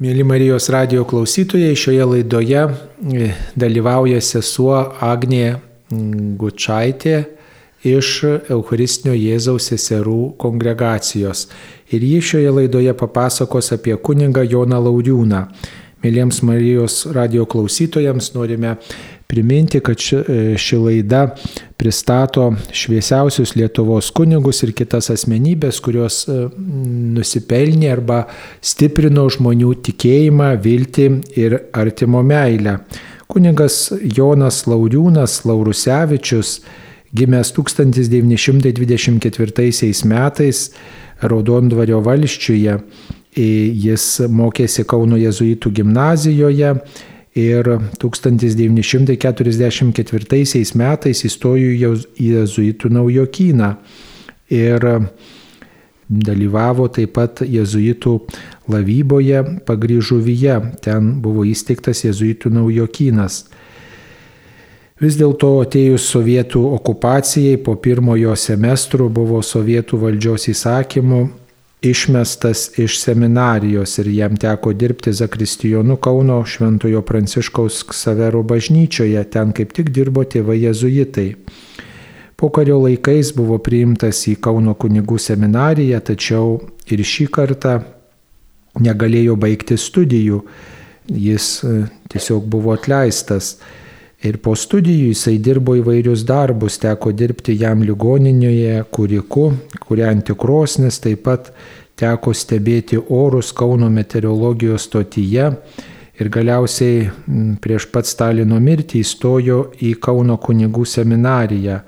Mėly Marijos radio klausytojai, šioje laidoje e, dalyvauja sesuo Agnė Gučaitė iš Eucharistinio Jėzaus seserų kongregacijos. Ir ji šioje laidoje papasakos apie kunigą Joną Lauriūną. Mėlyms Marijos radio klausytojams norime priminti, kad ši, e, ši laida pristato šviesiausius Lietuvos kunigus ir kitas asmenybės, kurios e, nusipelnė arba stiprino žmonių tikėjimą, viltį ir artimo meilę. Kunigas Jonas Lauriūnas Laurusevičius, gimęs 1924 metais Raudondvario valščiuje, jis mokėsi Kauno jėzuitų gimnazijoje ir 1944 metais įstojo į jezuitų naujokyną ir dalyvavo taip pat jezuitų lavyboje pagryžuvyje, ten buvo įsteigtas jezuitų naujokynas. Vis dėlto atėjus sovietų okupacijai po pirmojo semestro buvo sovietų valdžios įsakymų išmestas iš seminarijos ir jam teko dirbti Zakristijonu Kauno Šventojo Pranciškaus Ksavero bažnyčioje, ten kaip tik dirbo tėvai jezuitai. Pokario laikais buvo priimtas į Kauno kunigų seminariją, tačiau ir šį kartą negalėjo baigti studijų, jis e, tiesiog buvo atleistas. Ir po studijų jisai dirbo įvairius darbus, teko dirbti jam ligoninėje, kuriku, kuriant tikrosnis, taip pat teko stebėti orus Kauno meteorologijos stotyje. Ir galiausiai prieš pat Stalino mirtį įstojo į Kauno kunigų seminariją.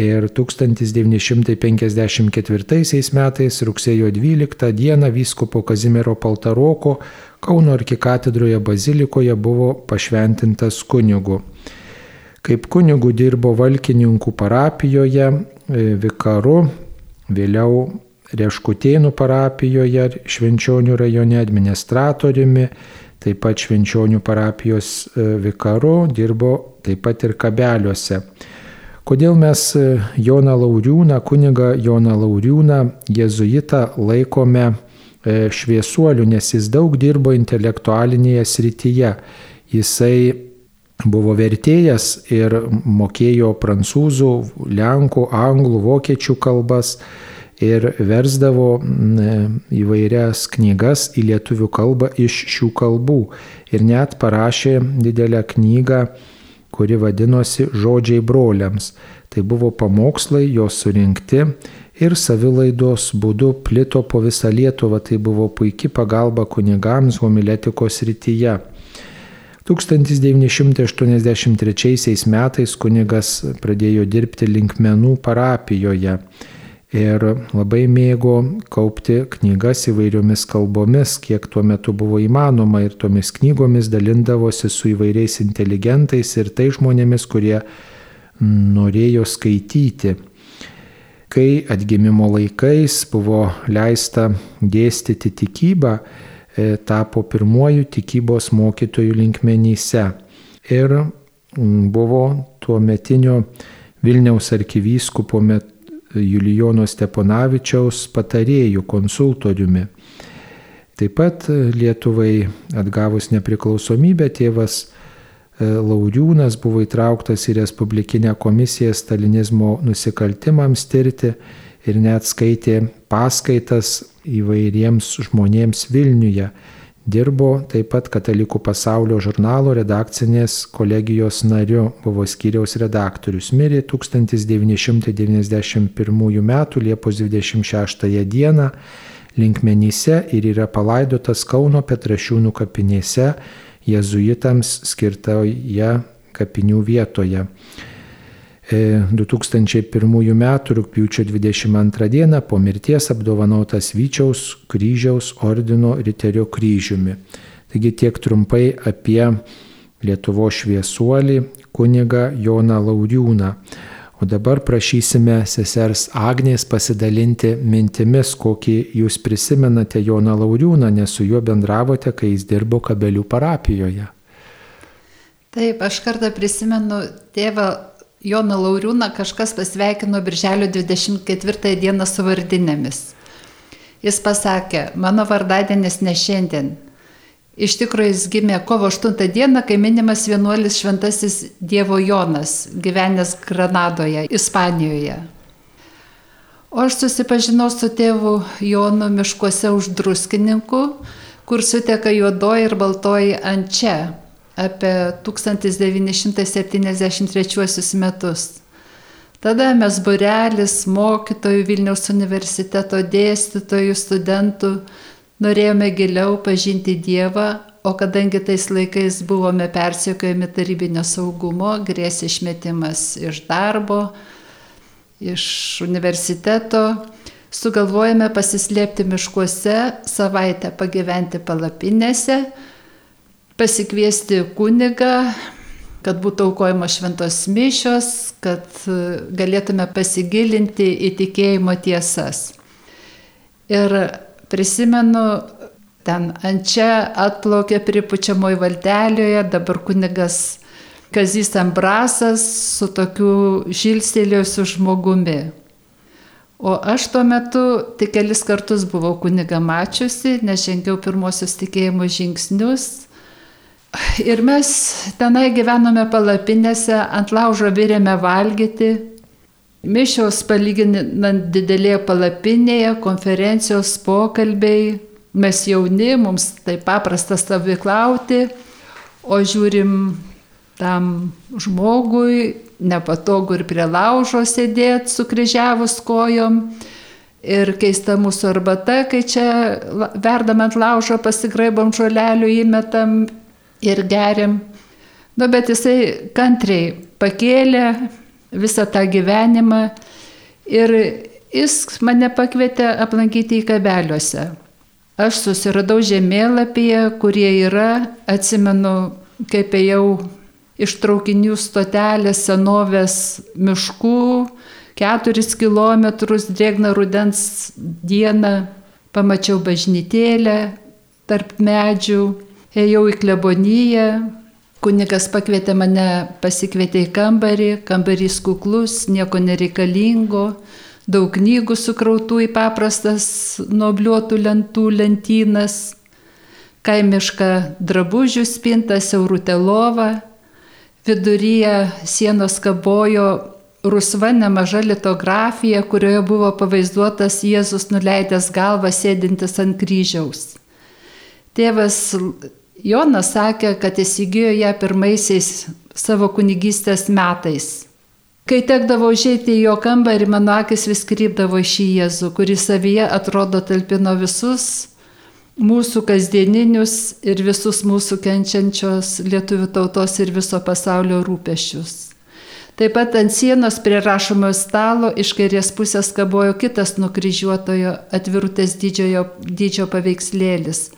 Ir 1954 metais rugsėjo 12 dieną vyskupo Kazimiero Paltaroko Kauno arkikatedroje bazilikoje buvo pašventintas kunigu. Kaip kunigų dirbo Valkininkų parapijoje, e, vikaru, vėliau Reškutėnų parapijoje, Švenčionių rajone administratoriumi, taip pat Švenčionių parapijos e, vikaru, dirbo taip pat ir kabeliuose. Kodėl mes e, Joną Lauriūną, kunigą Joną Lauriūną, jezuitą laikome šviesuoliu, nes jis daug dirbo intelektualinėje srityje. Jisai buvo vertėjas ir mokėjo prancūzų, lenkų, anglų, vokiečių kalbas ir versdavo įvairias knygas į lietuvių kalbą iš šių kalbų. Ir net parašė didelę knygą, kuri vadinosi Žodžiai broliams. Tai buvo pamokslai, jos surinkti ir savilaidos būdu plito po visą Lietuvą. Tai buvo puikia pagalba kunigams homiletikos rytyje. 1983 metais kunigas pradėjo dirbti linkmenų parapijoje ir labai mėgo kaupti knygas įvairiomis kalbomis, kiek tuo metu buvo įmanoma ir tomis knygomis dalindavosi su įvairiais inteligentais ir tai žmonėmis, kurie norėjo skaityti. Kai atgimimo laikais buvo leista dėstyti tikybą, E, tapo pirmuoju tikybos mokytojų linkmenyse ir buvo tuo metinio Vilniaus arkivyskupo Julijono Steponavičiaus patarėjų konsultoriumi. Taip pat Lietuvai atgavus nepriklausomybę tėvas e, Lauriūnas buvo įtrauktas į Respublikinę komisiją stalinizmo nusikaltimams tirti ir net skaitė paskaitas įvairiems žmonėms Vilniuje. Dirbo taip pat Katalikų pasaulio žurnalo redakcinės kolegijos nariu, buvo skyriaus redaktorius. Mirė 1991 m. Liepos 26 d. linkmenyse ir yra palaidotas Kauno Petrašiūnų kapinėse jezuitams skirtoje kapinių vietoje. 2001 m. rūpiučio 22 d. po mirties apdovanotas Vyčiaus kryžiaus ordino riterio kryžiumi. Taigi tiek trumpai apie Lietuvo šviesuolį kunigą Joną Lauriūną. O dabar prašysime sesers Agnės pasidalinti mintimis, kokį jūs prisimenate Joną Lauriūną, nes su juo bendravote, kai jis dirbo Kabelių parapijoje. Taip, aš kartą prisimenu tėvą Joną Lauriūną kažkas pasveikino birželio 24 dieną su vardinėmis. Jis pasakė, mano vardadienis ne šiandien. Iš tikrųjų jis gimė kovo 8 dieną, kai minimas vienuolis šventasis Dievo Jonas, gyvenęs Granadoje, Ispanijoje. O aš susipažinau su tėvu Jonu miškuose už druskininkų, kur suteka juodoji ir baltoji ančia apie 1973 metus. Tada mes burelis, mokytojų Vilniaus universiteto dėstytojų, studentų norėjome giliau pažinti Dievą, o kadangi tais laikais buvome persiekojami tarybinio saugumo, grėsė išmetimas iš darbo, iš universiteto, sugalvojame pasislėpti miškuose, savaitę pagyventi palapinėse, pasikviesti kunigą, kad būtų aukojama šventos mišios, kad galėtume pasigilinti į tikėjimo tiesas. Ir prisimenu, ten ant čia atplaukė pripučiamoji valtelioje, dabar kunigas Kazys Ambrasas su tokiu žilstelėjusiu žmogumi. O aš tuo metu tik kelis kartus buvau kuniga mačiusi, nes žengiau pirmosius tikėjimo žingsnius. Ir mes tenai gyvenome palapinėse, ant laužo virėme valgyti. Mišios palyginant didelėje palapinėje, konferencijos pokalbiai. Mes jauni, mums tai paprasta stovyklauti, o žiūrim tam žmogui nepatogu ir prie laužo sėdėti sukryžiavus kojom. Ir keista mūsų arbata, kai čia verdam ant laužo, pasigraibom žolelių, įmetam ir geriam. Nu, bet jisai kantriai pakėlė visą tą gyvenimą ir jis mane pakvietė aplankyti į kabeliuose. Aš susiradau žemėlapyje, kurie yra, atsimenu, kaip ėjau iš traukinių stotelės senovės miškų, keturis kilometrus drėgną rudens dieną, pamačiau bažnytėlę tarp medžių, ėjau į kleboniją, kunigas pakvietė mane, pasikvietė į kambarį, kambarys kuklus, nieko nereikalingo, daug knygų sukrautų į paprastas nuobliuotų lentų lentynas, kaimišką drabužių spintą, siaurutę lovą, Viduryje sienos kabojo rusva nemaža litografija, kurioje buvo pavaizduotas Jėzus nuleidęs galvą sėdintis ant kryžiaus. Tėvas Jonas sakė, kad įsigijo ją pirmaisiais savo kunigystės metais. Kai tekdavo užėti į jo kambarį, mano akis vis krypdavo šį Jėzų, kuris savyje atrodo talpino visus mūsų kasdieninius ir visus mūsų kenčiančios lietuvių tautos ir viso pasaulio rūpešius. Taip pat ant sienos prie rašomojo stalo iš kairės pusės kabojo kitas nukryžiuotojo atvirutės didžiojo, dydžio paveikslėlis,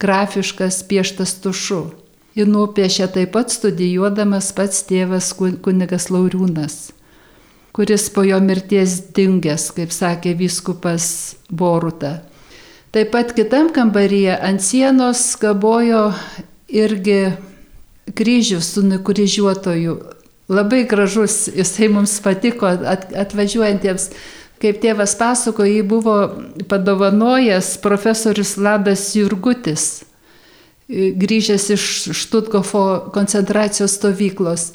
grafiškas pieštas tušu. Jį nupiešė taip pat studijuodamas pats tėvas kunigas Lauriūnas, kuris po jo mirties dingęs, kaip sakė vyskupas Boruta. Taip pat kitam kambaryje ant sienos kabojo irgi kryžius su nukryžiuotoju. Labai gražus, jisai mums patiko atvažiuojantiems. Kaip tėvas pasako, jį buvo padovanojęs profesorius Ladas Jurgutis, grįžęs iš Štutgofo koncentracijos stovyklos.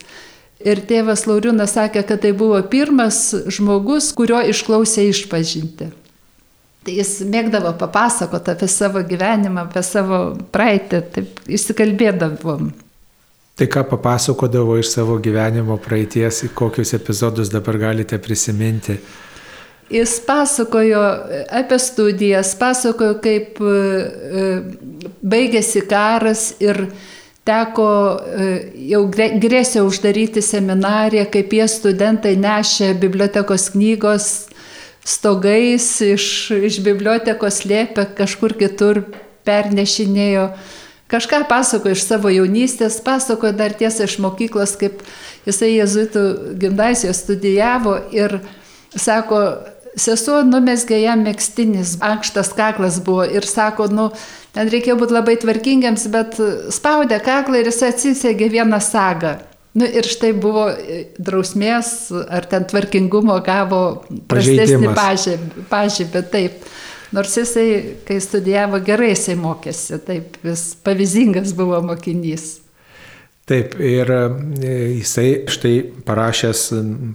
Ir tėvas Lauriūnas sakė, kad tai buvo pirmas žmogus, kurio išklausė išpažinti. Tai jis mėgdavo papasakoti apie savo gyvenimą, apie savo praeitį, taip įsikalbėdavom. Tai ką papasakodavo iš savo gyvenimo praeities, kokius epizodus dabar galite prisiminti? Jis pasakojo apie studijas, pasakojo, kaip e, baigėsi karas ir teko e, jau grėsė uždaryti seminariją, kaip jie studentai nešė bibliotekos knygos stogais iš, iš bibliotekos lėpė, kažkur kitur pernešinėjo. Kažką pasako iš savo jaunystės, pasako dar tiesą iš mokyklos, kaip jisai jezuitų gimnazijoje studijavo ir sako, sesuo numesgė jam mėgstinis, ankštas kaklas buvo ir sako, nu, ten reikėjo būti labai tvarkingiams, bet spaudė kaklą ir jis atsisegė vieną sagą. Nu, ir štai buvo e, drausmės ar ten tvarkingumo gavo prastesnį pažymį, pažymį, taip. Nors jisai, kai studijavo, gerai jisai mokėsi, taip vis pavyzdingas buvo mokinys. Taip, ir e, jisai štai parašęs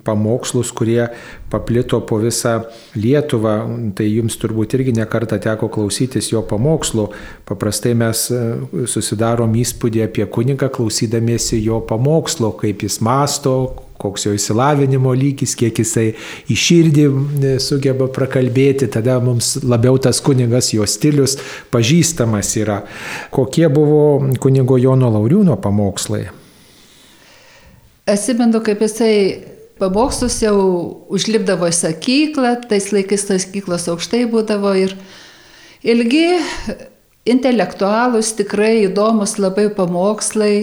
pamokslus, kurie paplito po visą Lietuvą, tai jums turbūt irgi nekarta teko klausytis jo pamokslų. Paprastai mes e, susidarom įspūdį apie kunigą klausydamiesi jo pamokslo, kaip jis masto, koks jo įsilavinimo lygis, kiek jisai į širdį sugeba prakalbėti, tada mums labiau tas kunigas, jo stilius pažįstamas yra. Kokie buvo kunigo Jono Lauriūno pamokslai? Atsimenu, kaip jisai pamokslus jau užlipdavo į sakyklą, tais laikais sakyklos aukštai būdavo ir ilgi, intelektualūs, tikrai įdomus labai pamokslai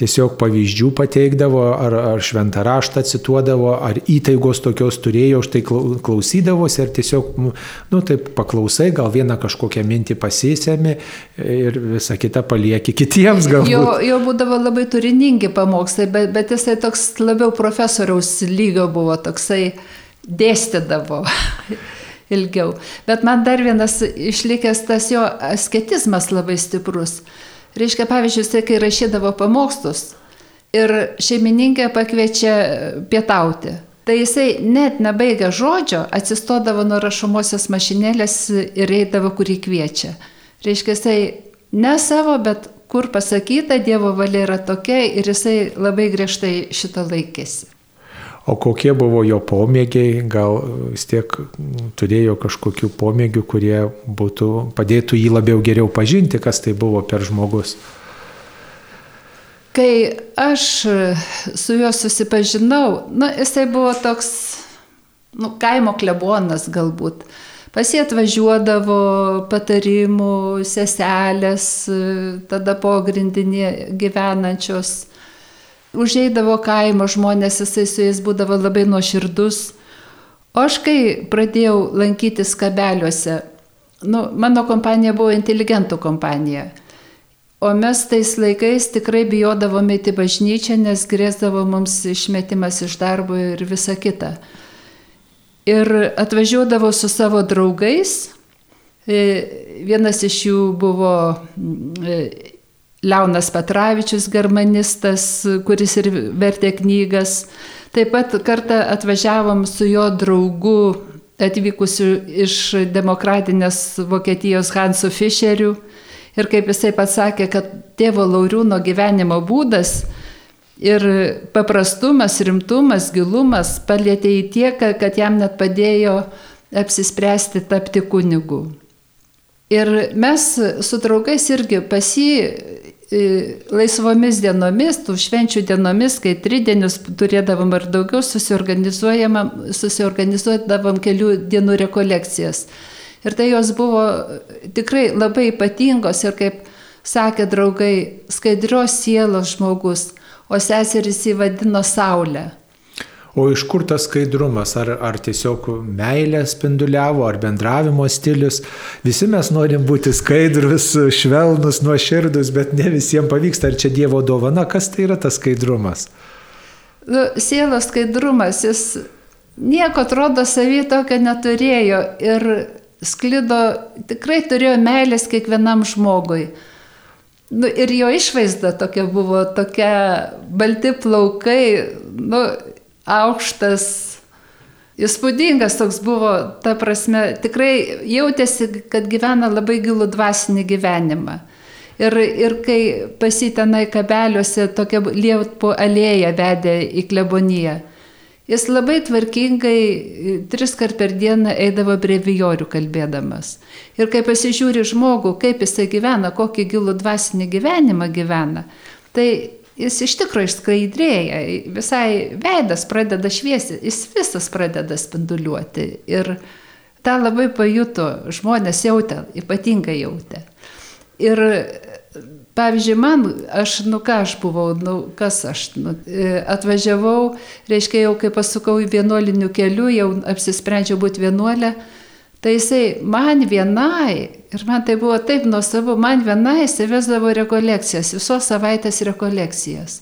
tiesiog pavyzdžių pateikdavo, ar, ar šventą raštą cituodavo, ar įtaigos tokios turėjo, už tai klausydavosi, ar tiesiog, nu, taip paklausai, gal vieną kažkokią mintį pasisėmi ir visą kitą palieki kitiems galbūt. Jo, jo būdavo labai turiningi pamokslai, bet, bet jisai toks labiau profesoriaus lygio buvo, toksai dėstydavo. ilgiau. Bet man dar vienas išlikęs tas jo asketizmas labai stiprus. Reiškia, pavyzdžiui, jisai, kai rašydavo pamokslus ir šeimininkė pakviečia pietauti, tai jisai net nebaigę žodžio atsistodavo nuo rašomosios mašinėlės ir eidavo, kurį kviečia. Reiškia, jisai ne savo, bet kur pasakyta, Dievo valia yra tokia ir jisai labai griežtai šito laikėsi. O kokie buvo jo pomėgiai, gal vis tiek turėjo kažkokių pomėgių, kurie būtų, padėtų jį labiau geriau pažinti, kas tai buvo per žmogus. Kai aš su juo susipažinau, nu, jisai buvo toks, nu, kaimo klebonas galbūt. Pas jį atvažiuodavo patarimų, seselės, tada pogrindinė gyvenančios užeidavo kaimo žmonės, jisai su jais būdavo labai nuoširdus. O aš kai pradėjau lankytis kabeliuose, nu, mano kompanija buvo inteligentų kompanija. O mes tais laikais tikrai bijodavome į bažnyčią, nes grėsdavo mums išmetimas iš darbo ir visa kita. Ir atvažiuodavo su savo draugais. E, vienas iš jų buvo e, Leonas Petravičius, germanistas, kuris ir vertė knygas. Taip pat kartą atvažiavom su jo draugu atvykusiu iš demokratinės Vokietijos Hansu Fischeriu. Ir kaip jisai pats sakė, kad tėvo Lauriūno gyvenimo būdas ir paprastumas, rimtumas, gilumas palėtė į tiek, kad jam net padėjo apsispręsti tapti kunigu. Ir mes su draugais irgi pasi laisvomis dienomis, tų švenčių dienomis, kai tridienius turėdavom ar daugiau, susiorganizuodavom kelių dienų rekolekcijas. Ir tai jos buvo tikrai labai ypatingos ir kaip sakė draugai, skaidrios sielos žmogus, o seserys įvadino Saulę. O iš kur tas skaidrumas? Ar, ar tiesiog meilė spinduliavo, ar bendravimo stilius? Visi mes norim būti skaidrus, švelnus, nuoširdus, bet ne visiems pavyksta. Ar čia Dievo dovana? Kas tai yra tas skaidrumas? Nu, sielos skaidrumas, jis nieko atrodo savy tokio neturėjo ir sklido, tikrai turėjo meilės kiekvienam žmogui. Nu, ir jo išvaizda tokia buvo, tokia balti plaukai, nu, aukštas, įspūdingas toks buvo, ta prasme, tikrai jautėsi, kad gyvena labai gilų dvasinį gyvenimą. Ir, ir kai pasitenai kabeliuose tokia liepų alėja vedė į kleboniją, jis labai tvarkingai tris kart per dieną eidavo brevijorių kalbėdamas. Ir kai pasižiūri žmogų, kaip jisai gyvena, kokį gilų dvasinį gyvenimą gyvena, tai jis iš tikrųjų išskaidrėja, visai veidas pradeda šviesti, jis visas pradeda spinduliuoti. Ir tą labai pajuto, žmonės jautė, ypatingai jautė. Ir pavyzdžiui, man, aš, nu ką aš buvau, nu kas aš, nu, atvažiavau, reiškia jau kai pasukau į vienuolinių kelių, jau apsisprendžiau būti vienuolę, Tai jisai man vienai, ir man tai buvo taip nuostabu, man vienai jisai vesdavo rekolekcijas, visos savaitės rekolekcijas.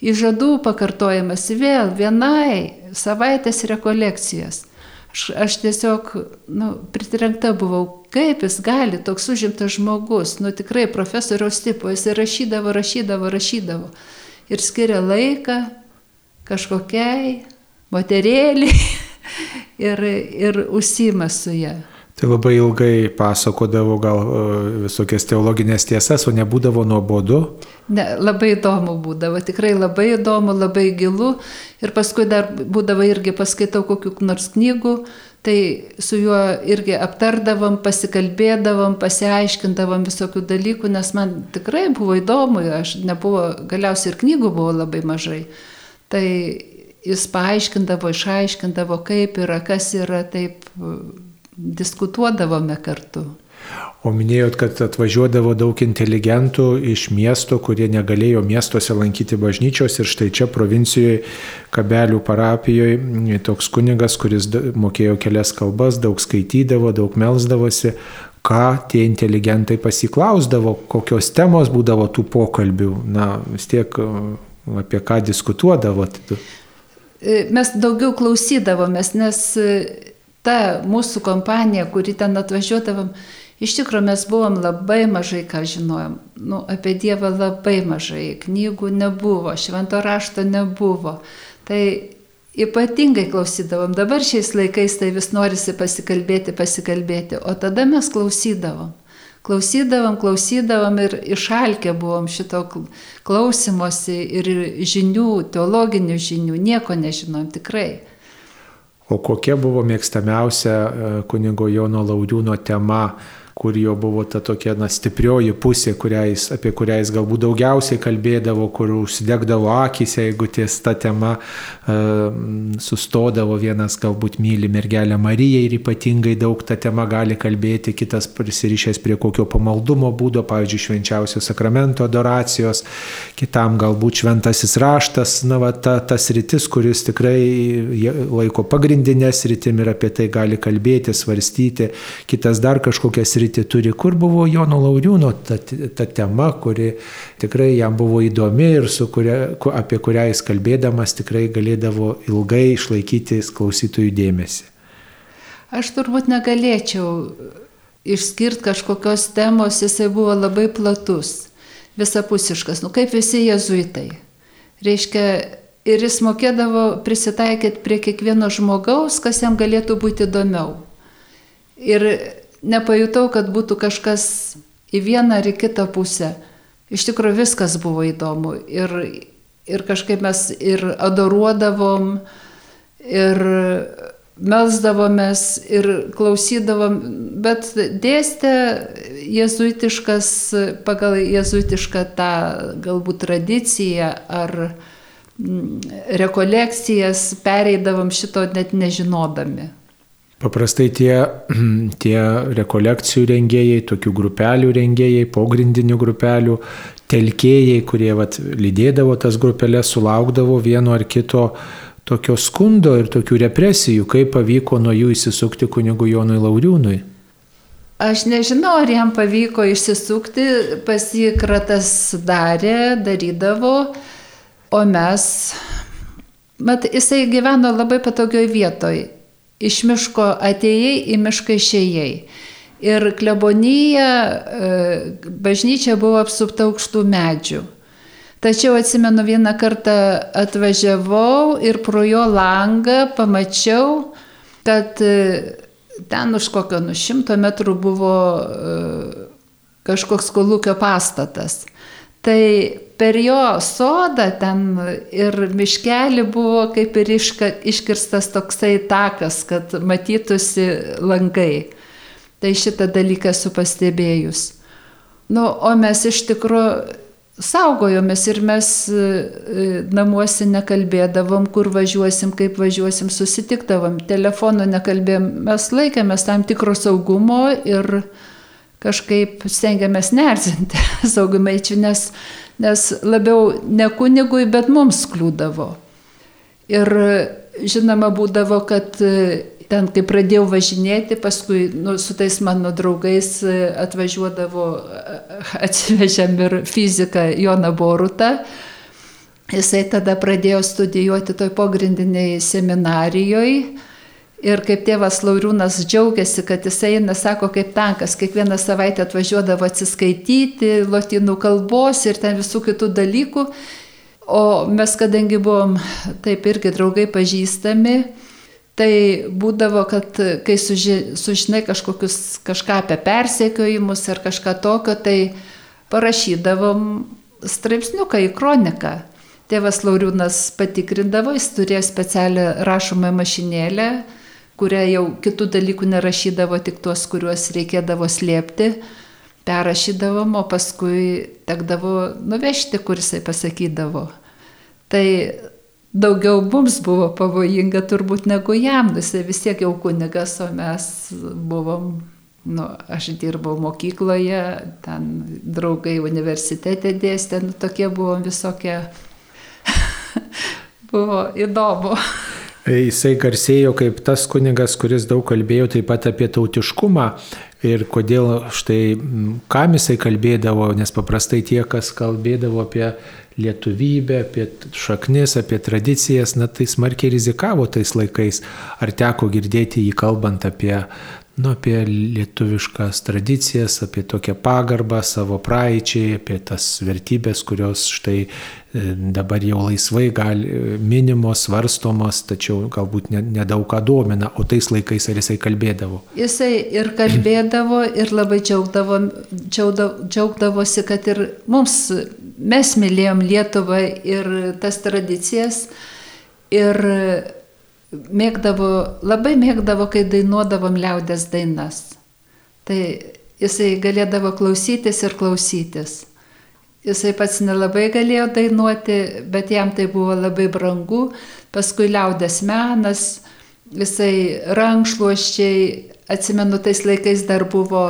Įžadų pakartojimas vėl vienai savaitės rekolekcijas. Aš, aš tiesiog nu, pritrenkta buvau, kaip jis gali, toks užimtas žmogus, nu tikrai profesoriaus tipo, jis rašydavo, rašydavo, rašydavo. Ir skiria laiką kažkokiai moterėlį ir, ir užsima su ją. Tai labai ilgai pasakodavo gal e, visokias teologinės tiesas, o nebūdavo nuobodu? Ne, labai įdomu būdavo, tikrai labai įdomu, labai gilu. Ir paskui dar būdavo irgi paskaitau kokių nors knygų, tai su juo irgi aptardavom, pasikalbėdavom, pasiaiškindavom visokių dalykų, nes man tikrai buvo įdomu, aš nebuvo, galiausiai ir knygų buvo labai mažai. Tai jis paaiškindavo, išaiškindavo, kaip yra, kas yra, taip diskutuodavome kartu. O minėjot, kad atvažiuodavo daug inteligentų iš miesto, kurie negalėjo miestuose lankyti bažnyčios ir štai čia provincijoje, Kabelių parapijoje, toks kunigas, kuris mokėjo kelias kalbas, daug skaitydavo, daug melzdavosi, ką tie inteligentai pasiklausdavo, kokios temos būdavo tų pokalbių, na vis tiek apie ką diskutuodavo. Mes daugiau klausydavomės, nes ta mūsų kompanija, kuri ten atvažiuodavom, iš tikrųjų mes buvom labai mažai ką žinojom. Nu, apie Dievą labai mažai, knygų nebuvo, švento rašto nebuvo. Tai ypatingai klausydavom. Dabar šiais laikais tai vis norisi pasikalbėti, pasikalbėti, o tada mes klausydavom. Klausydavom, klausydavom ir išalkę buvom šito klausimosi ir žinių, teologinių žinių, nieko nežinom tikrai. O kokia buvo mėgstamiausia e, kunigo Jono Lauriūno tema kur jo buvo ta tokia na, stiprioji pusė, kurią jis, apie kurią jis galbūt daugiausiai kalbėdavo, kur užsidegdavo akis, jeigu ties ta tema uh, sustodavo, vienas galbūt myli mergelę Mariją ir ypatingai daug tą temą gali kalbėti, kitas prisirišęs prie kokio pamaldumo būdo, pavyzdžiui, švenčiausio sakramento adoracijos, kitam galbūt šventasis raštas, na, va, ta, tas rytis, kuris tikrai laiko pagrindinės rytim ir apie tai gali kalbėti, svarstyti, kitas dar kažkokias rytis sritį turi, kur buvo Jono Lauriūno ta, ta tema, kuri tikrai jam buvo įdomi ir kuria, apie kurią jis kalbėdamas tikrai galėdavo ilgai išlaikyti klausytojų dėmesį. Aš turbūt negalėčiau išskirti kažkokios temos, jisai buvo labai platus, visapusiškas, nu kaip visi jezuitai. Reiškia, ir jis mokėdavo prisitaikyti prie kiekvieno žmogaus, kas jam galėtų būti įdomiau. Ir nepajutau, kad būtų kažkas į vieną ar į kitą pusę. Iš tikrųjų viskas buvo įdomu. Ir, ir kažkaip mes ir adoruodavom, ir melzdavomės, ir klausydavom, bet dėstė jezuitiškas, pagal jezuitišką tą galbūt tradiciją ar mm, rekolekcijas pereidavom šito net nežinodami. Paprastai tie, tie rekolekcijų rengėjai, tokių grupelių rengėjai, pogrindinių grupelių, telkėjai, kurie vat, lydėdavo tas grupelės, sulaukdavo vieno ar kito tokio skundo ir tokių represijų, kaip pavyko nuo jų įsisukti kunigu Jonui Lauriūnui. Aš nežinau, ar jam pavyko išsisukti, pasikratas darė, darydavo, o mes, mat, jisai gyveno labai patogioj vietoj iš miško atėjai, į mišką išėjai. Ir klebonyje bažnyčia buvo apsupta aukštų medžių. Tačiau atsimenu vieną kartą atvažiavau ir pro jo langą pamačiau, kad e, ten už kokio nu šimto metrų buvo e, kažkoks kolūkio pastatas. Tai per jo sodą ten ir miškelį buvo kaip ir iška, iškirstas toksai takas, kad matytųsi langai. Tai šitą dalyką esu pastebėjus. Nu, o mes iš tikrųjų saugojomės ir mes e, namuose nekalbėdavom, kur važiuosim, kaip važiuosim, susitikdavom, telefonu nekalbėjom, mes laikėmės tam tikro saugumo ir kažkaip stengiamės nerzinti saugumaičių, nes nes labiau ne kunigui, bet mums kliūdavo. Ir žinoma būdavo, kad e, ten, kai pradėjau važinėti, paskui nu, su tais mano draugais e, atvažiuodavo, atsivežėm ir fiziką Joną Borutą. Jisai tada pradėjo studijuoti toj pogrindiniai seminarijoje Ir kaip tėvas Lauriūnas džiaugiasi, kad jis eina, sako, kaip tankas, kiekvieną savaitę atvažiuodavo atsiskaityti lotynų kalbos ir ten visų kitų dalykų. O mes, kadangi buvom taip irgi draugai pažįstami, tai būdavo, kad kai suži, sužinai kažkokius, kažką apie persekiojimus ar kažką tokio, tai parašydavom straipsniuką į kroniką. Tėvas Lauriūnas patikrindavo, jis turėjo specialią rašomą mašinėlę, kuria jau kitų dalykų nerašydavo, tik tuos, kuriuos reikėdavo slėpti, perrašydavom, o paskui tekdavo nuvežti, kur jisai pasakydavo. Tai daugiau mums buvo pavojinga turbūt negu jam, nu, jisai vis tiek jau kunigas, o mes buvom, nu, aš dirbau mokykloje, ten draugai universitete dėstė, nu, tokie buvom visokie, buvo įdomu. Jisai garsėjo kaip tas kunigas, kuris daug kalbėjo taip pat apie tautiškumą ir kodėl štai kam jisai kalbėdavo, nes paprastai tie, kas kalbėdavo apie lietuvybę, apie šaknis, apie tradicijas, na tai smarkiai rizikavo tais laikais. Ar teko girdėti jį kalbant apie nu, apie lietuviškas tradicijas, apie tokią pagarbą savo praeičiai, apie tas vertybės, kurios štai e, dabar jau laisvai gali, e, minimos, svarstomos, tačiau galbūt nedaug ką domina, o tais laikais ar jisai kalbėdavo? Jisai ir kalbėdavo ir labai džiaugdavo, džiaugdavosi, kad ir mums, mes mylėjom Lietuvą ir tas tradicijas. Ir mėgdavo, labai mėgdavo, kai dainuodavom liaudės dainas. Tai jisai galėdavo klausytis ir klausytis. Jisai pats nelabai galėjo dainuoti, bet jam tai buvo labai brangu. Paskui liaudės menas, visai rankšluoščiai, atsimenu, tais laikais dar buvo,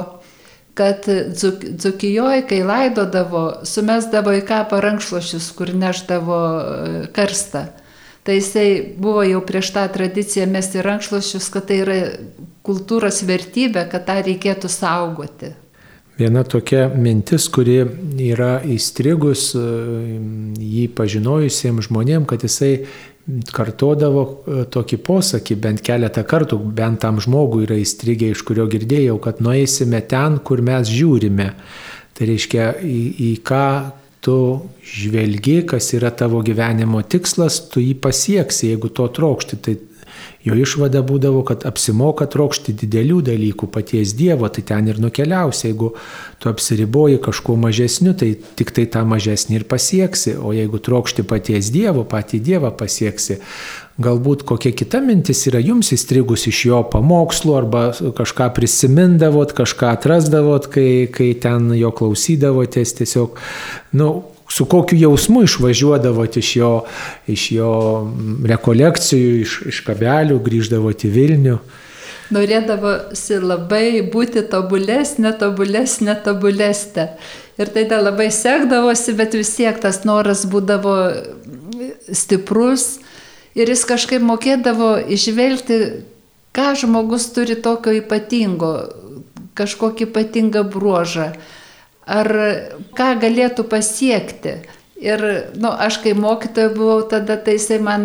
kad dzuk, Dzukijoje, kai laidodavo, sumesdavo į kapą rankšluošius, kur neždavo e, karstą. Tai jisai buvo jau prieš tą tradiciją mesti rankšluošius, kad tai yra kultūros vertybė, kad tą reikėtų saugoti. Viena tokia mintis, kuri yra įstrigus e, jį pažinojusiems žmonėms, kad jisai kartodavo e, tokį posakį bent keletą kartų, bent tam žmogui yra įstrigę, iš kurio girdėjau, kad nueisime ten, kur mes žiūrime. Tai reiškia, į, į ką tu žvelgi, kas yra tavo gyvenimo tikslas, tu jį pasieksi, jeigu to trokšti. Tai jo išvada būdavo, kad apsimoka trokšti didelių dalykų paties Dievo, tai ten ir nukeliausi. Jeigu tu apsiriboji kažkuo mažesniu, tai tik tai tą mažesnį ir pasieksi. O jeigu trokšti paties Dievo, patį Dievą pasieksi, galbūt kokia kita mintis yra jums įstrigus iš jo pamokslų arba kažką prisimindavot, kažką atrasdavot, kai, kai ten jo klausydavotės, tiesiog, na, nu, su kokiu jausmu išvažiuodavot iš jo, iš jo rekolekcijų, iš, iš kabelių, grįždavot į Vilnių. Norėdavosi labai būti tobulesnė, tobulesnė, tobulesnė. Ir tai dar labai sekdavosi, bet vis tiek tas noras būdavo stiprus ir jis kažkaip mokėdavo išvelgti, ką žmogus turi tokio ypatingo, kažkokį ypatingą bruožą, ar ką galėtų pasiekti. Ir, nu, aš kai mokytoja buvau, tada tai jisai man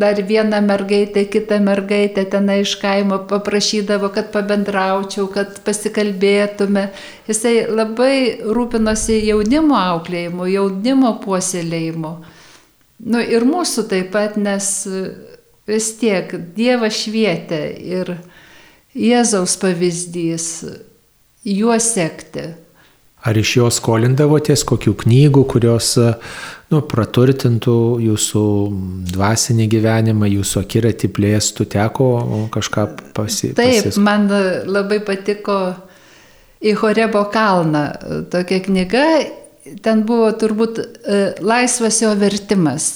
dar vieną mergaitę, kitą mergaitę ten iš kaimo paprašydavo, kad pabendraučiau, kad pasikalbėtume. Jisai labai rūpinosi jaunimo auklėjimu, jaunimo puoselėjimu. Nu, ir mūsų taip pat, nes vis tiek Dievas švietė ir Jėzaus pavyzdys, juo sekti. Ar iš jo skolindavotės kokių knygų, kurios nu, praturtintų jūsų dvasinį gyvenimą, jūsų akiratį plėstų, teko kažką pasi? Taip, man labai patiko į Horebo kalną tokia knyga ten buvo turbūt e, laisvas jo vertimas.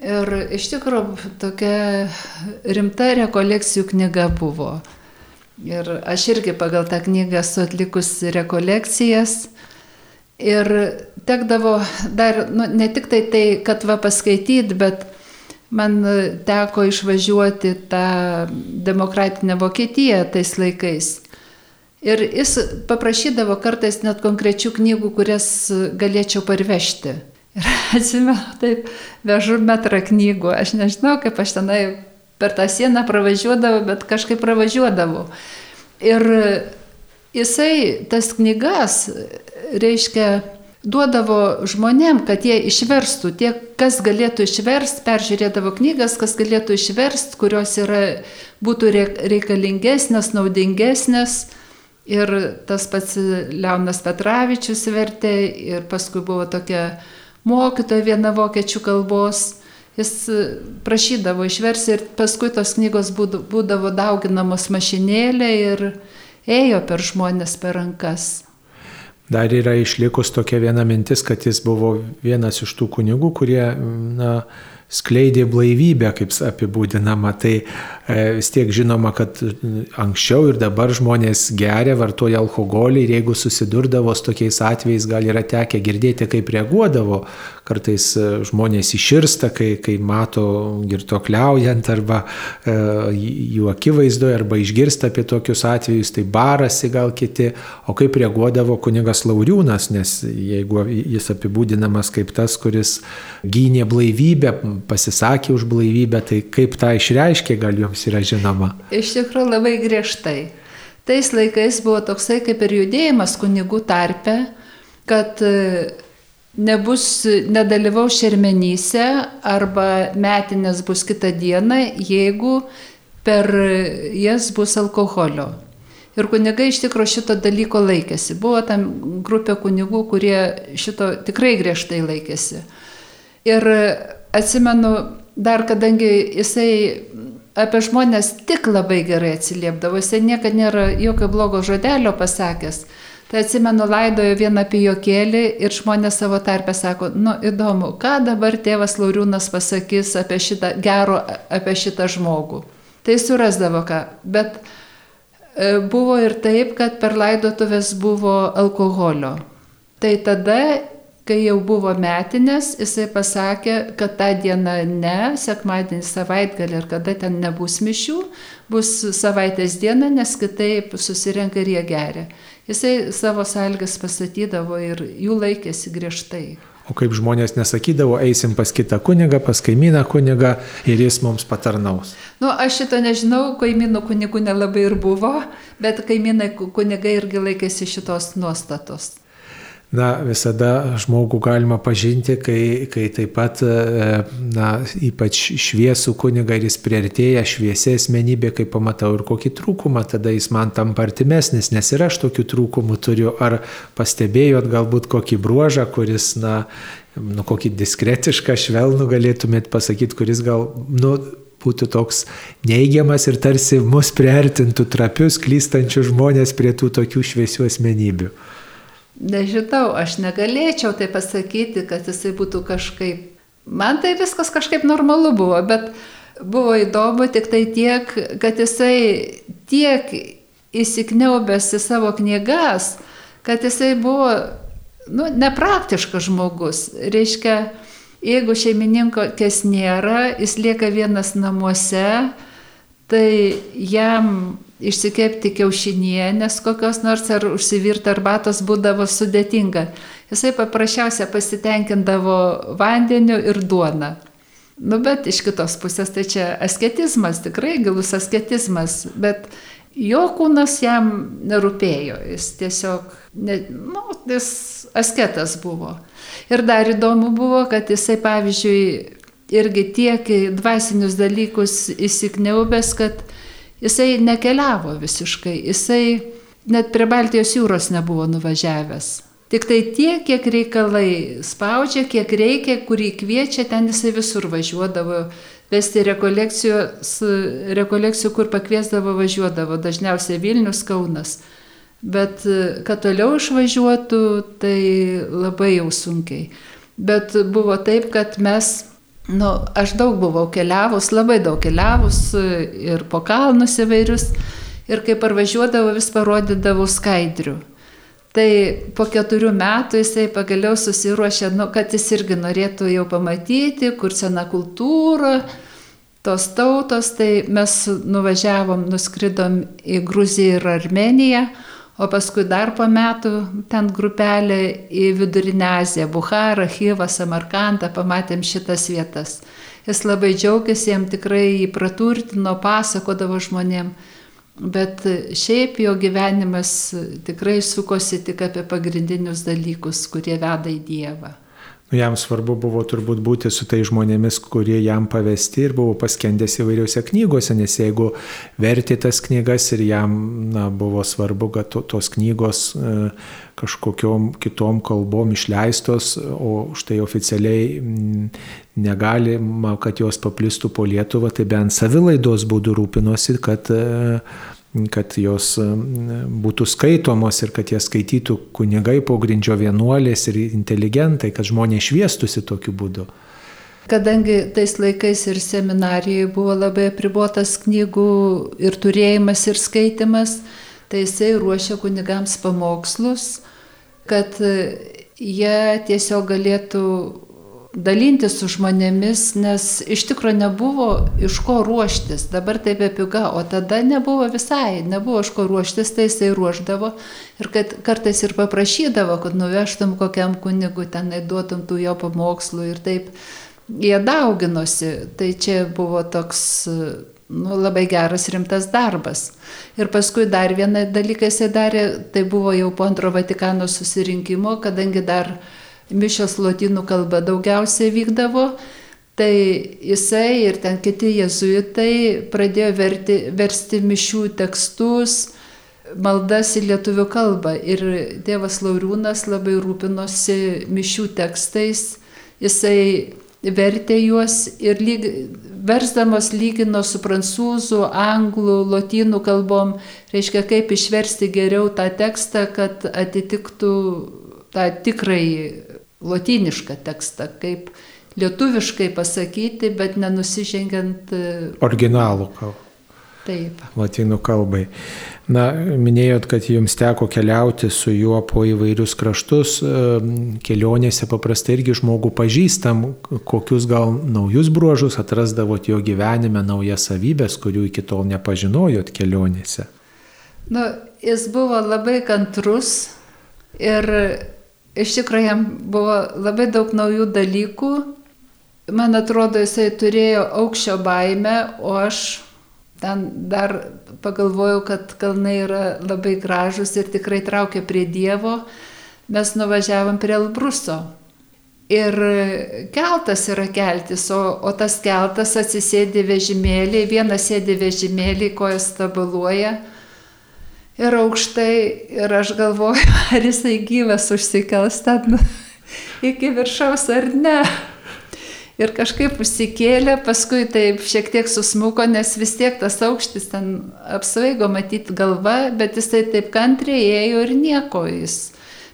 Ir iš tikrųjų tokia rimta rekolekcijų knyga buvo. Ir aš irgi pagal tą knygą esu atlikus rekolekcijas. Ir tekdavo dar, nu, ne tik tai tai, kad va paskaityti, bet man teko išvažiuoti tą demokratinę Vokietiją tais laikais. Ir jis paprašydavo kartais net konkrečių knygų, kurias galėčiau parvežti. Ir atsimenu, taip, vežu metrą knygų, aš nežinau, kaip aš tenai per tą sieną pravažiuodavo, bet kažkaip pravažiuodavo. Ir jisai tas knygas, reiškia, duodavo žmonėm, kad jie išverstų, tie, kas galėtų išverst, peržiūrėdavo knygas, kas galėtų išverst, kurios yra, būtų reikalingesnės, naudingesnės. Ir tas pats Leonas Petravičius vertė ir paskui buvo tokia mokytoja viena vokiečių kalbos. Jis prašydavo išversti ir paskui tos knygos būdavo dauginamos mašinėlė ir ėjo per žmonės per rankas. Dar yra išlikus tokia viena mintis, kad jis buvo vienas iš tų kunigų, kurie na, skleidė blaivybę, kaip apibūdinama. Tai e, vis tiek žinoma, kad anksčiau ir dabar žmonės geria, vartoja alkoholį ir jeigu susidurdavo su tokiais atvejais, gal yra tekę girdėti, kaip reaguodavo. Kartais e, žmonės iširsta, kai, kai mato girtokliaujant arba e, jų akivaizdoje, arba išgirsta apie tokius atvejus, tai barasi gal kiti, o kaip reaguodavo kunigas Lauriūnas, nes jeigu jis apibūdinamas kaip tas, kuris gynė blaivybę, pasisakė už blaivybę, tai kaip tą išreiškė, gal jums yra žinoma? Iš tikrųjų labai griežtai. Tais laikais buvo toksai kaip ir judėjimas kunigų tarpe, kad nebus, nedalyvau šermenyse arba metinės bus kitą dieną, jeigu per jas bus alkoholio. Ir kunigai iš tikrųjų šito dalyko laikėsi. Buvo tam grupė kunigų, kurie šito tikrai griežtai laikėsi. Ir atsimenu, dar kadangi jisai apie žmonės tik labai gerai atsiliepdavo, jisai niekada nėra jokio blogo žodelio pasakęs. Tai atsimenu, laidojo vieną pijokėlį ir žmonės savo tarpę sako, nu įdomu, ką dabar tėvas Lauriūnas pasakys apie šitą gero, apie šitą žmogų. Tai surasdavo ką. Bet e, buvo ir taip, kad per laidotuvės buvo alkoholio. Tai tada kai jau buvo metinės, jisai pasakė, kad tą dieną ne, sekmadienį savaitgalį ir kada ten nebus mišių, bus savaitės diena, nes kitaip susirenka ir jie geria. Jisai savo sąlygas pasatydavo ir jų laikėsi griežtai. O kaip žmonės nesakydavo, eisim pas kitą kunigą, pas kaimyną kunigą ir jis mums patarnaus. Nu, aš šito nežinau, kaimynų kunigų nelabai ir buvo, bet kaimynai kunigai irgi laikėsi šitos nuostatos. Na, visada žmogų galima pažinti, kai, kai taip pat, e, na, ypač šviesų kuniga ir jis prieartėja šviesia asmenybė, kai pamatau ir kokį trūkumą, tada jis man tampa artimesnis, nes ir aš tokių trūkumų turiu. Ar pastebėjot galbūt kokį bruožą, kuris, na, nu, kokį diskretišką, švelnų galėtumėt pasakyti, kuris gal, nu, būtų toks neigiamas ir tarsi mus priartintų trapius, klystančius žmonės prie tų tokių šviesių asmenybių. Nežinau, aš negalėčiau tai pasakyti, kad jisai būtų kažkaip. Man tai viskas kažkaip normalu buvo, bet buvo įdomu tik tai tiek, kad jisai tiek įsikniaubęs į savo knygas, kad jisai buvo nu, nepraktiškas žmogus. Reiškia, jeigu šeimininko kes nėra, jis lieka vienas namuose, tai jam išsikepti kiaušinienės kokios nors ar užsivirti arbatos būdavo sudėtinga. Jisai paprasčiausia pasitenkindavo vandeniu ir duona. Nu, bet iš kitos pusės tai čia asketizmas, tikrai gilus asketizmas, bet jo kūnas jam nerūpėjo, jis tiesiog, ne, nu, jis asketas buvo. Ir dar įdomu buvo, kad jisai, pavyzdžiui, irgi tiek dvasinius dalykus įsikniaubęs, kad Jisai nekeliavo visiškai, jisai net prie Baltijos jūros nebuvo nuvažiavęs. Tik tai tiek, kiek reikalai spaudžia, kiek reikia, kurį kviečia, ten jisai visur važiuodavo, vesti rekolekcijų, kur pakviesdavo, važiuodavo, dažniausiai Vilnius, Kaunas. Bet kad toliau išvažiuotų, tai labai jau sunkiai. Bet buvo taip, kad mes Nu, aš daug buvau keliavus, labai daug keliavus ir po kalnus įvairius. Ir kai parvažiuodavau, vis parodydavau skaidrių. Tai po keturių metų jisai pagaliau susiruošė, nu, kad jis irgi norėtų jau pamatyti, kur sena kultūra, tos tautos. Tai mes nuvažiavom, nuskridom į Gruziją ir Armeniją. O paskui dar po metų ten grupelė į Vidurinę Aziją, Buharą, Hyvą, Samarkantą, pamatėm šitas vietas. Jis labai džiaugiasi, jam tikrai praturtino, pasakodavo žmonėm. Bet šiaip jo gyvenimas tikrai sukosi tik apie pagrindinius dalykus, kurie veda į Dievą. Nu, jam svarbu buvo turbūt būti su tai žmonėmis, kurie jam pavesti ir buvo paskendęs įvairiuose knygose, nes jeigu vertė tas knygas ir jam na, buvo svarbu, kad to, tos knygos e, kažkokiom kitom kalbom išleistos, o štai oficialiai m, negalima, kad jos paplistų po Lietuvą, tai bent savilaidos būdų rūpinosi, kad e, kad jos būtų skaitomos ir kad jas skaitytų kunigai, pogrindžio vienuolės ir inteligentai, kad žmonės šviestusi tokiu būdu. Kadangi tais laikais ir seminarijoje buvo labai apribotas knygų ir turėjimas ir skaitimas, tai jisai ruošia kunigams pamokslus, kad jie tiesiog galėtų dalintis su žmonėmis, nes iš tikrųjų nebuvo iš ko ruoštis, dabar taip apiga, o tada nebuvo visai, nebuvo iš ko ruoštis, tai jisai ruoždavo ir kad kartais ir paprašydavo, kad nuvežtum kokiam kunigu, ten duotum tų jo pamokslų ir taip. Jie dauginosi, tai čia buvo toks nu, labai geras rimtas darbas. Ir paskui dar vieną dalyką jisai darė, tai buvo jau po antro Vatikano susirinkimo, kadangi dar mišios lotynų kalba daugiausiai vykdavo, tai jisai ir ten kiti jezuitai pradėjo verti, versti mišių tekstus, maldas į lietuvių kalbą. Ir tėvas Lauriūnas labai rūpinosi mišių tekstais, jisai vertė juos ir lyg, versdamas lygino su prancūzų, anglų, lotynų kalbom, reiškia kaip išversti geriau tą tekstą, kad atitiktų tą tikrąjį lotynišką tekstą, kaip lietuviškai pasakyti, bet nenusižengiant. E, Originalų kalbą. Taip. Latinų kalbai. Na, minėjot, kad jums teko keliauti su juo po įvairius kraštus. E, kelionėse paprastai irgi žmogų pažįstam, kokius gal naujus bruožus atrasdavot jo gyvenime, naujas savybės, kurių iki tol nepažinojot kelionėse. Nu, jis buvo labai kantrus ir Iš tikrųjų, jam buvo labai daug naujų dalykų. Man atrodo, jisai turėjo aukščio baimę, o aš ten dar pagalvojau, kad kalnai yra labai gražus ir tikrai traukia prie Dievo. Mes nuvažiavom prie Elbruso. Ir keltas yra keltis, o, o tas keltas atsisėdi vežimėlį, vienas sėdi vežimėlį, kojas stabaluoja ir aukštai ir aš galvoju, ar jisai gyvas užsikels ten iki viršaus ar ne. Ir kažkaip užsikėlė, paskui taip šiek tiek susmuko, nes vis tiek tas aukštis ten apsvaigo matyti galva, bet jisai taip kantriai ėjo ir nieko jis.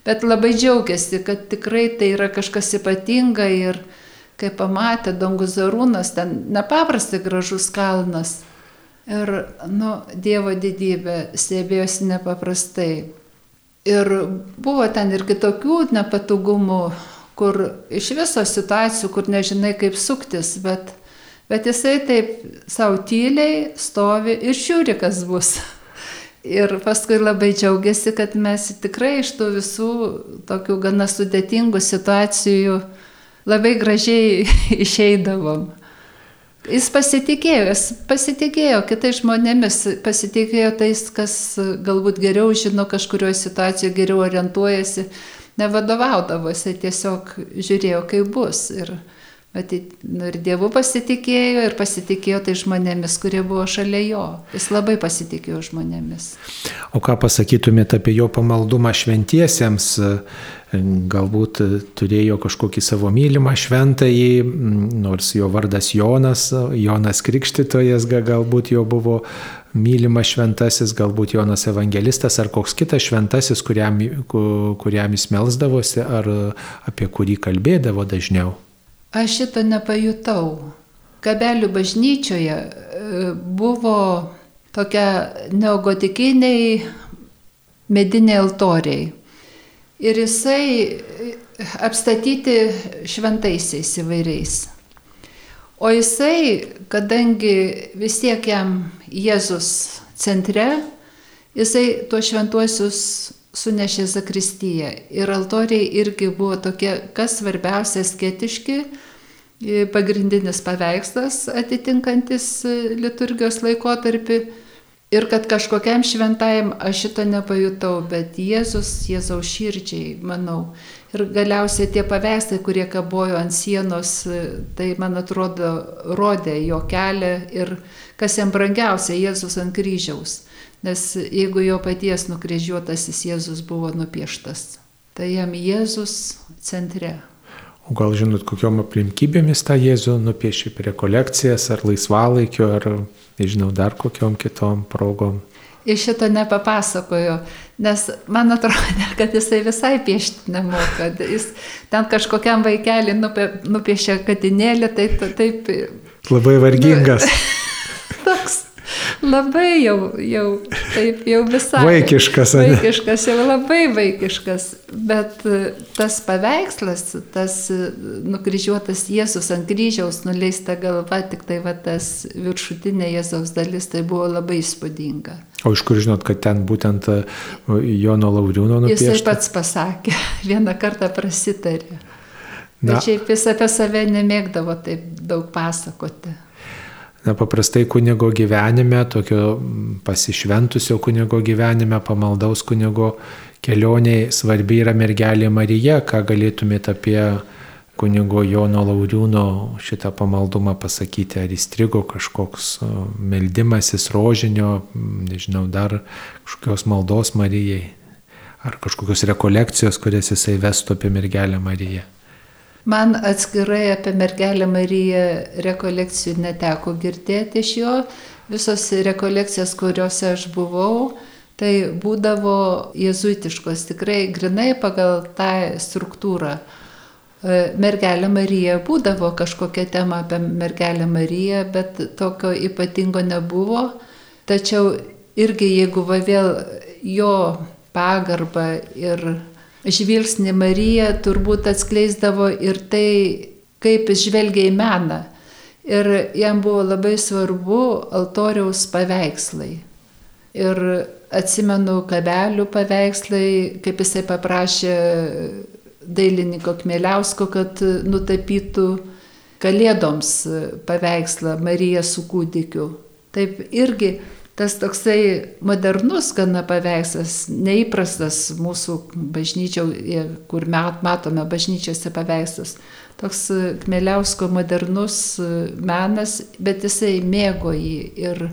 Bet labai džiaugiasi, kad tikrai tai yra kažkas ypatinga ir kai pamatė Donguzarūnas, ten nepaprastai gražus kalnas. Ir, nu, Dievo didybė stebėjosi nepaprastai. Ir buvo ten ir kitokių nepatogumų, kur iš viso situacijų, kur nežinai kaip suktis, bet, bet jisai taip savo tyliai stovi ir žiūri, kas bus. Ir paskui labai džiaugiasi, kad mes tikrai iš tų visų tokių gana sudėtingų situacijų labai gražiai išeidavom. Jis pasitikėjo, jis pasitikėjo kitais žmonėmis, pasitikėjo tais, kas galbūt geriau žino kažkurioje situacijoje, geriau orientuojasi, nevadovaudavosi, tiesiog žiūrėjo, kaip bus. Ir, matyt, nu, ir Dievu pasitikėjo, ir pasitikėjo tai žmonėmis, kurie buvo šalia jo. Jis labai pasitikėjo žmonėmis. O ką pasakytumėte apie jo pamaldumą šventiesiems? galbūt turėjo kažkokį savo mylimą šventąjį, nors jo vardas Jonas, Jonas Krikštytojas galbūt jo buvo mylimas šventasis, galbūt Jonas Evangelistas ar koks kitas šventasis, kuriam, kuriam jis melsdavosi ar apie kurį kalbėdavo dažniau. Aš šito nepajutau. Kabelių bažnyčioje e, buvo tokia neogotikiniai mediniai altoriai. Ir jisai apstatyti šventaisiais įvairiais. O jisai, kadangi vis tiek jam Jėzus centre, Jisai tuos šventuosius sunešė Zakristyje. Ir altoriai irgi buvo tokie, kas svarbiausia, sketiški, pagrindinis paveikslas atitinkantis liturgijos laikotarpį. Ir kad kažkokiam šventajam aš šito nepajutau, bet Jėzus, Jėzaus širdžiai, manau. Ir galiausiai tie paveikslai, kurie kabojo ant sienos, tai man atrodo rodė jo kelią ir kas jam brangiausia, Jėzus ant kryžiaus. Nes jeigu jo paties nukryžiuotasis Jėzus buvo nupieštas, tai jam Jėzus centre. O gal žinot, kokiom aplinkybėmis tą Jėzų nupiešė prie kolekcijas ar laisvalaikio, ar nežinau, dar kokiom kitom progom? Iš šito nepapasakojo, nes man atrodo, kad jisai visai piešti nemoka. Jis ten kažkokiam vaikelį nupiešė katinėlį, tai taip. Labai vargingas. Nu, labai jau, jau, taip jau visai. Vaikiškas, ne? Vaikiškas, jau labai vaikiškas. Bet e, tas paveikslas, tas e, nukryžiuotas Jėzus ant kryžiaus, nuleista galva, tik tai va tas viršutinė Jėzaus dalis, tai buvo labai įspūdinga. O iš kur žinot, kad ten būtent e, Jono Lauriūno nupiešta? Jisai pats pasakė, vieną kartą prasitarė. Na. Bet šiaip jis apie save nemėgdavo taip daug pasakoti. Na, paprastai kunigo gyvenime, tokio pasišventusio kunigo gyvenime, pamaldaus kunigo kelioniai svarbi yra mergelė Marija. Ką galėtumėte apie kunigo Jono Lauriūno šitą pamaldumą pasakyti? Ar įstrigo kažkoks meldimasis rožinio, nežinau, dar kažkokios maldos Marijai? Ar kažkokios rekolekcijos, kurias jisai vestų apie mergelę Mariją? Man atskirai apie mergelę Mariją rekolekcijų neteko girdėti iš jo. Visos rekolekcijas, kuriuose aš buvau, tai būdavo jezuitiškos, tikrai grinai pagal tą struktūrą. E, mergelė Marija būdavo kažkokia tema apie mergelę Mariją, bet tokio ypatingo nebuvo. Tačiau irgi jeigu va vėl jo pagarba ir žvilgsnį Marija turbūt atskleisdavo ir tai, kaip jis žvelgia į meną. Ir jam buvo labai svarbu altoriaus paveikslai. Ir atsimenu kabelių paveikslai, kaip jisai paprašė dailininko Kmėliausko, kad nutapytų kalėdoms paveikslą Mariją su kūdikiu. Taip irgi tas toksai modernus gana paveikslas, neįprastas mūsų bažnyčioje, kur matome bažnyčiose paveikslas. Toks Kmeliausko modernus menas, bet jisai mėgo jį ir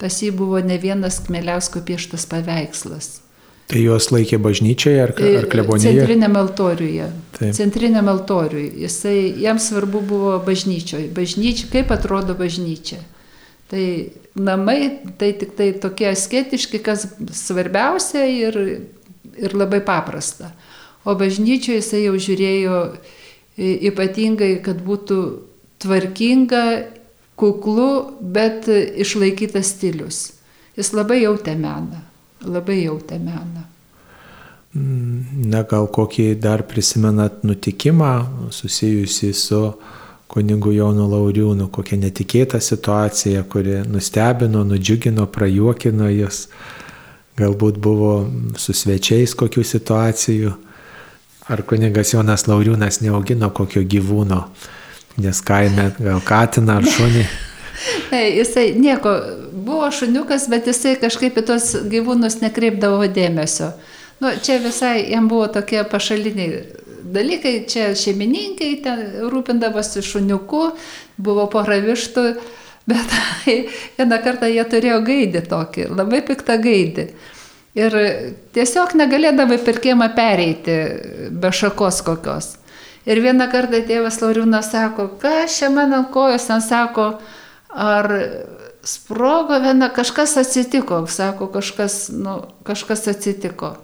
pas jį buvo ne vienas Kmeliausko pieštas paveikslas. Tai juos laikė bažnyčiai ar, ar klebonėje? Centriniam altoriuje. Taip. Centriniam altoriuje. Jisai, jam svarbu buvo bažnyčioje. Bažnyčia, kaip atrodo bažnyčia. Tai namai tai tik tai tokie asketiški, kas svarbiausia ir, ir labai paprasta. O bažnyčioje jisai jau žiūrėjo ypatingai, kad būtų tvarkinga, kuklu, bet išlaikytas stilius. Jis labai jautė meną, labai jautė meną. Na gal kokį dar prisimenat nutikimą susijusi su kunigu Jonu Lauriūnu, kokia netikėta situacija, kuri nustebino, nudžiugino, prajuokino jūs. Galbūt buvo su svečiais kokių situacijų. Ar kunigas Jonas Lauriūnas neaugino kokio gyvūno, nes kaime gal katiną ar šunį. Jisai nieko, buvo šuniukas, bet jisai kažkaip į tos gyvūnus nekreipdavo dėmesio. Nu, čia visai jam buvo tokie pašaliniai dalykai, čia šeimininkai ten rūpindavosi šuniuku, buvo pora vištų, bet vieną kartą jie turėjo gaidį tokį, labai piktą gaidį. Ir tiesiog negalėdavo per kiemą pereiti be šakos kokios. Ir vieną kartą tėvas Lauriūnas sako, kas čia man ant kojos, ten sako, ar sprogo viena, kažkas atsitiko, sako, kažkas, nu, kažkas atsitiko.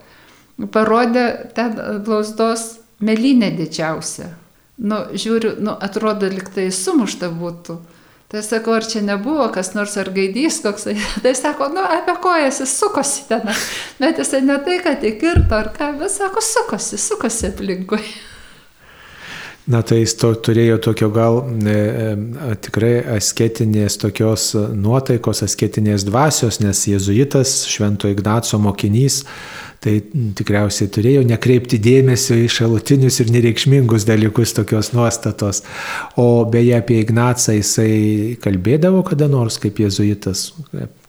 Parodė ten blausdos melinė didžiausia. Nu, žiūriu, nu, atrodo, liktai sumušta būtų. Tai sakau, ar čia nebuvo kas nors ar gaidys koks. Tai sako, nu, apie kojas jis sukosi ten. Bet jisai ne tai, kad įkirto ar ką, bet sako, sukosi, sukosi aplinkui. Na tai jis to, turėjo tokio gal e, e, tikrai asketinės tokios nuotaikos, asketinės dvasios, nes jėzuitas, Švento Ignaco mokinys, tai tikriausiai turėjo nekreipti dėmesio į šalutinius ir nereikšmingus dalykus tokios nuostatos. O beje apie Ignacą jisai kalbėdavo kada nors kaip jėzuitas,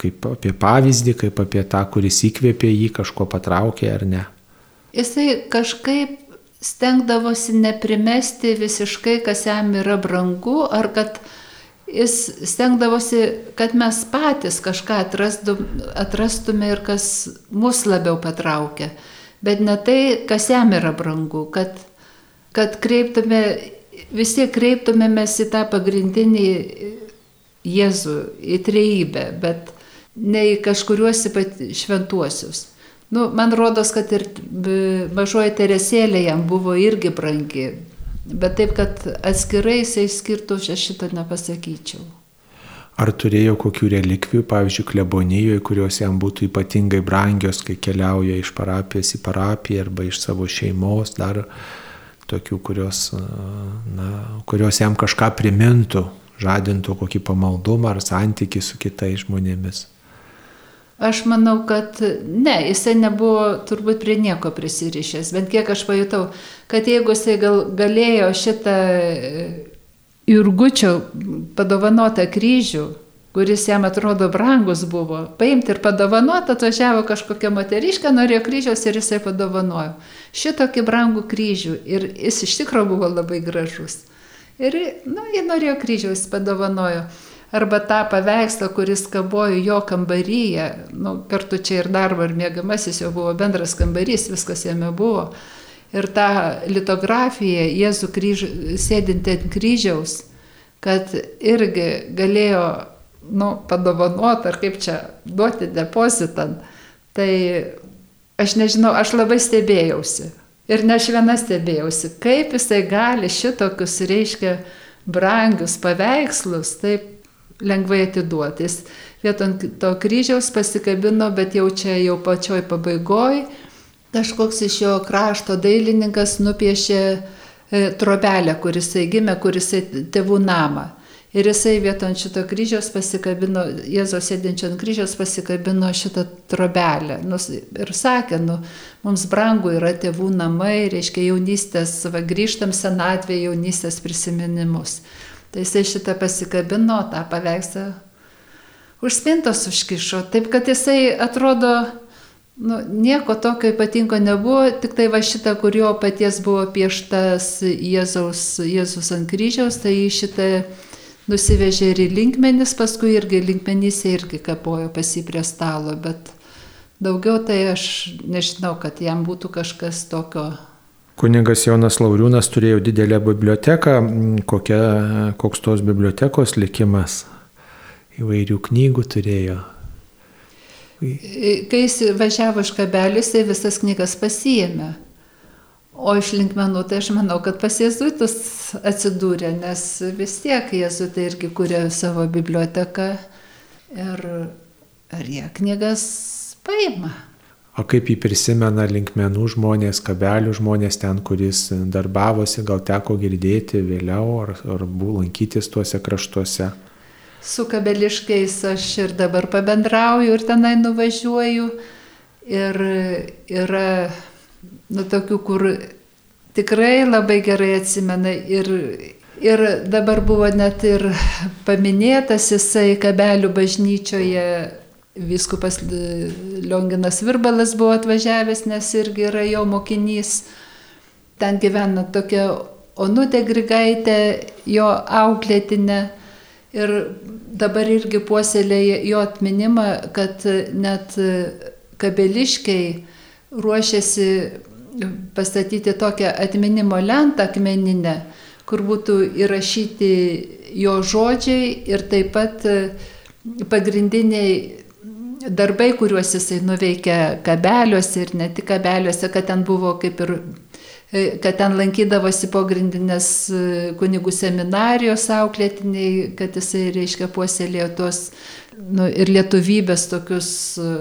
kaip apie pavyzdį, kaip apie tą, kuris įkvėpė jį, kažko patraukė ar ne. Jisai kažkaip stengdavosi neprimesti visiškai, kas jam yra brangu, ar kad jis stengdavosi, kad mes patys kažką atrastum, atrastume ir kas mus labiau patraukia. Bet ne tai, kas jam yra brangu, kad, kad kreiptume, visi kreiptumėmės į tą pagrindinį Jėzų, į trejybę, bet ne į kažkuriuos šventuosius. Nu, man rodos, kad ir mažoji Teresėlė jam buvo irgi brangi, bet taip, kad atskirai jisai skirtų, aš šitą nepasakyčiau. Ar turėjo kokių relikvijų, pavyzdžiui, klebonijoje, kurios jam būtų ypatingai brangios, kai keliauja iš parapijos į parapiją arba iš savo šeimos, dar tokių, kurios, na, kurios jam kažką primintų, žadintų kokį pamaldumą ar santyki su kitais žmonėmis? Aš manau, kad ne, jisai nebuvo turbūt prie nieko prisirišęs, bent kiek aš pajutau, kad jeigu jisai gal, galėjo šitą e, Jurgučio padovanotą kryžių, kuris jam atrodo brangus buvo, paimti ir padovanoti, atvažiavo kažkokia moteriškė, norėjo kryžiaus ir jisai padovanojo. Šitokį brangų kryžių ir jis iš tikrųjų buvo labai gražus. Ir, na, nu, jie norėjo kryžiaus, padovanojo arba tą paveikslą, kuris kabojo jo kambaryje, nu, kartu čia ir darbo ir mėgamasis jo buvo bendras kambarys, viskas jame buvo. Ir tą litografiją Jėzų kryž, sėdinti ant kryžiaus, kad irgi galėjo nu, padovanoti ar kaip čia duoti depozitą. Tai aš nežinau, aš labai stebėjausi. Ir ne aš viena stebėjausi, kaip jisai gali šitokius, reiškia, brangius paveikslus taip lengvai atiduoti. Jis vieton to kryžiaus pasikabino, bet jau čia jau pačioj pabaigoj kažkoks iš jo krašto dailininkas nupiešė e, trobelę, kuris gimė, kuris tėvų namą. Ir jisai vieton šito kryžiaus pasikabino, Jėzos sėdinčio ant kryžiaus pasikabino šitą trobelę. Nu, ir sakė, nu, mums brangu yra tėvų namai, reiškia jaunystės, va, grįžtam senatvėje jaunystės prisiminimus. Tai jisai šitą pasikabino, tą paveikslą už spintos užkišo. Taip kad jisai atrodo, nu, nieko tokio ypatingo nebuvo, tik tai va šitą, kurio paties buvo pieštas Jėzaus, Jėzus ant kryžiaus, tai šitą nusivežė ir į linkmenis, paskui irgi linkmenyse irgi kapojo pasi prie stalo, bet daugiau tai aš nežinau, kad jam būtų kažkas tokio Kuningas Jonas Lauriūnas turėjo didelę biblioteką. Kokia, koks tos bibliotekos likimas? Įvairių knygų turėjo. Kai jis važiavo iš kabelius, tai visas knygas pasijėmė. O iš linkmenų, tai aš manau, kad pas jezuitus atsidūrė, nes vis tiek jezuitai irgi kūrė savo biblioteką ir ar jie knygas paima. O kaip jį prisimena linkmenų žmonės, kabelių žmonės ten, kuris darbavosi, gal teko girdėti vėliau ar, ar buvo lankytis tuose kraštuose. Su kabeliškais aš ir dabar pabendrauju ir tenai nuvažiuoju. Ir yra, nu, tokių, kur tikrai labai gerai atsimena. Ir, ir dabar buvo net ir paminėtas jisai kabelių bažnyčioje Viskupas Lionginas Virbalas buvo atvažiavęs, nes irgi yra jo mokinys. Ten gyvena tokia Onutė Grigaitė, jo auklėtinė. Ir dabar irgi puoselėja jo atminimą, kad net kabeliškiai ruošiasi pastatyti tokią atminimo lentą akmeninę, kur būtų įrašyti jo žodžiai ir taip pat pagrindiniai darbai, kuriuos jisai nuveikė kabeliuose ir ne tik kabeliuose, kad ten buvo kaip ir e, kad ten lankydavosi pogrindinės e, kunigų seminarijos auklėtiniai, kad jisai, reiškia, puoselėjo tuos nu, ir lietuvybės tokius e,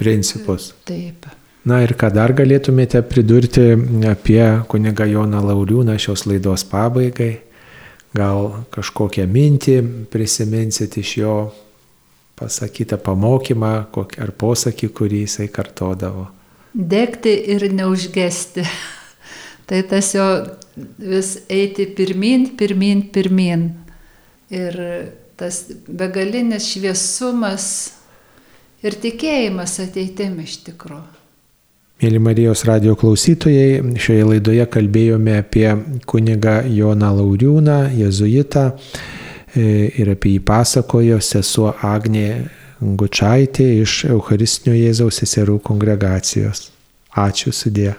principus. Taip. Na ir ką dar galėtumėte pridurti apie kunigą Joną Lauriūną šios laidos pabaigai? Gal kažkokią mintį prisiminsit iš jo pasakytą pamokymą ar posakį, kurį jisai kartodavo? Degti ir neužgesti. tai tas jo vis eiti pirmin, pirmin, pirmin. Ir tas begalinis šviesumas ir tikėjimas ateitim iš tikrųjų. Mėly Marijos radio klausytojai, šioje laidoje kalbėjome apie kunigą Joną Lauriūną, jezuitą ir apie jį pasakojo sesuo Agnė Gučaitė iš Eucharistinio Jėzaus seserų kongregacijos. Ačiū sudė.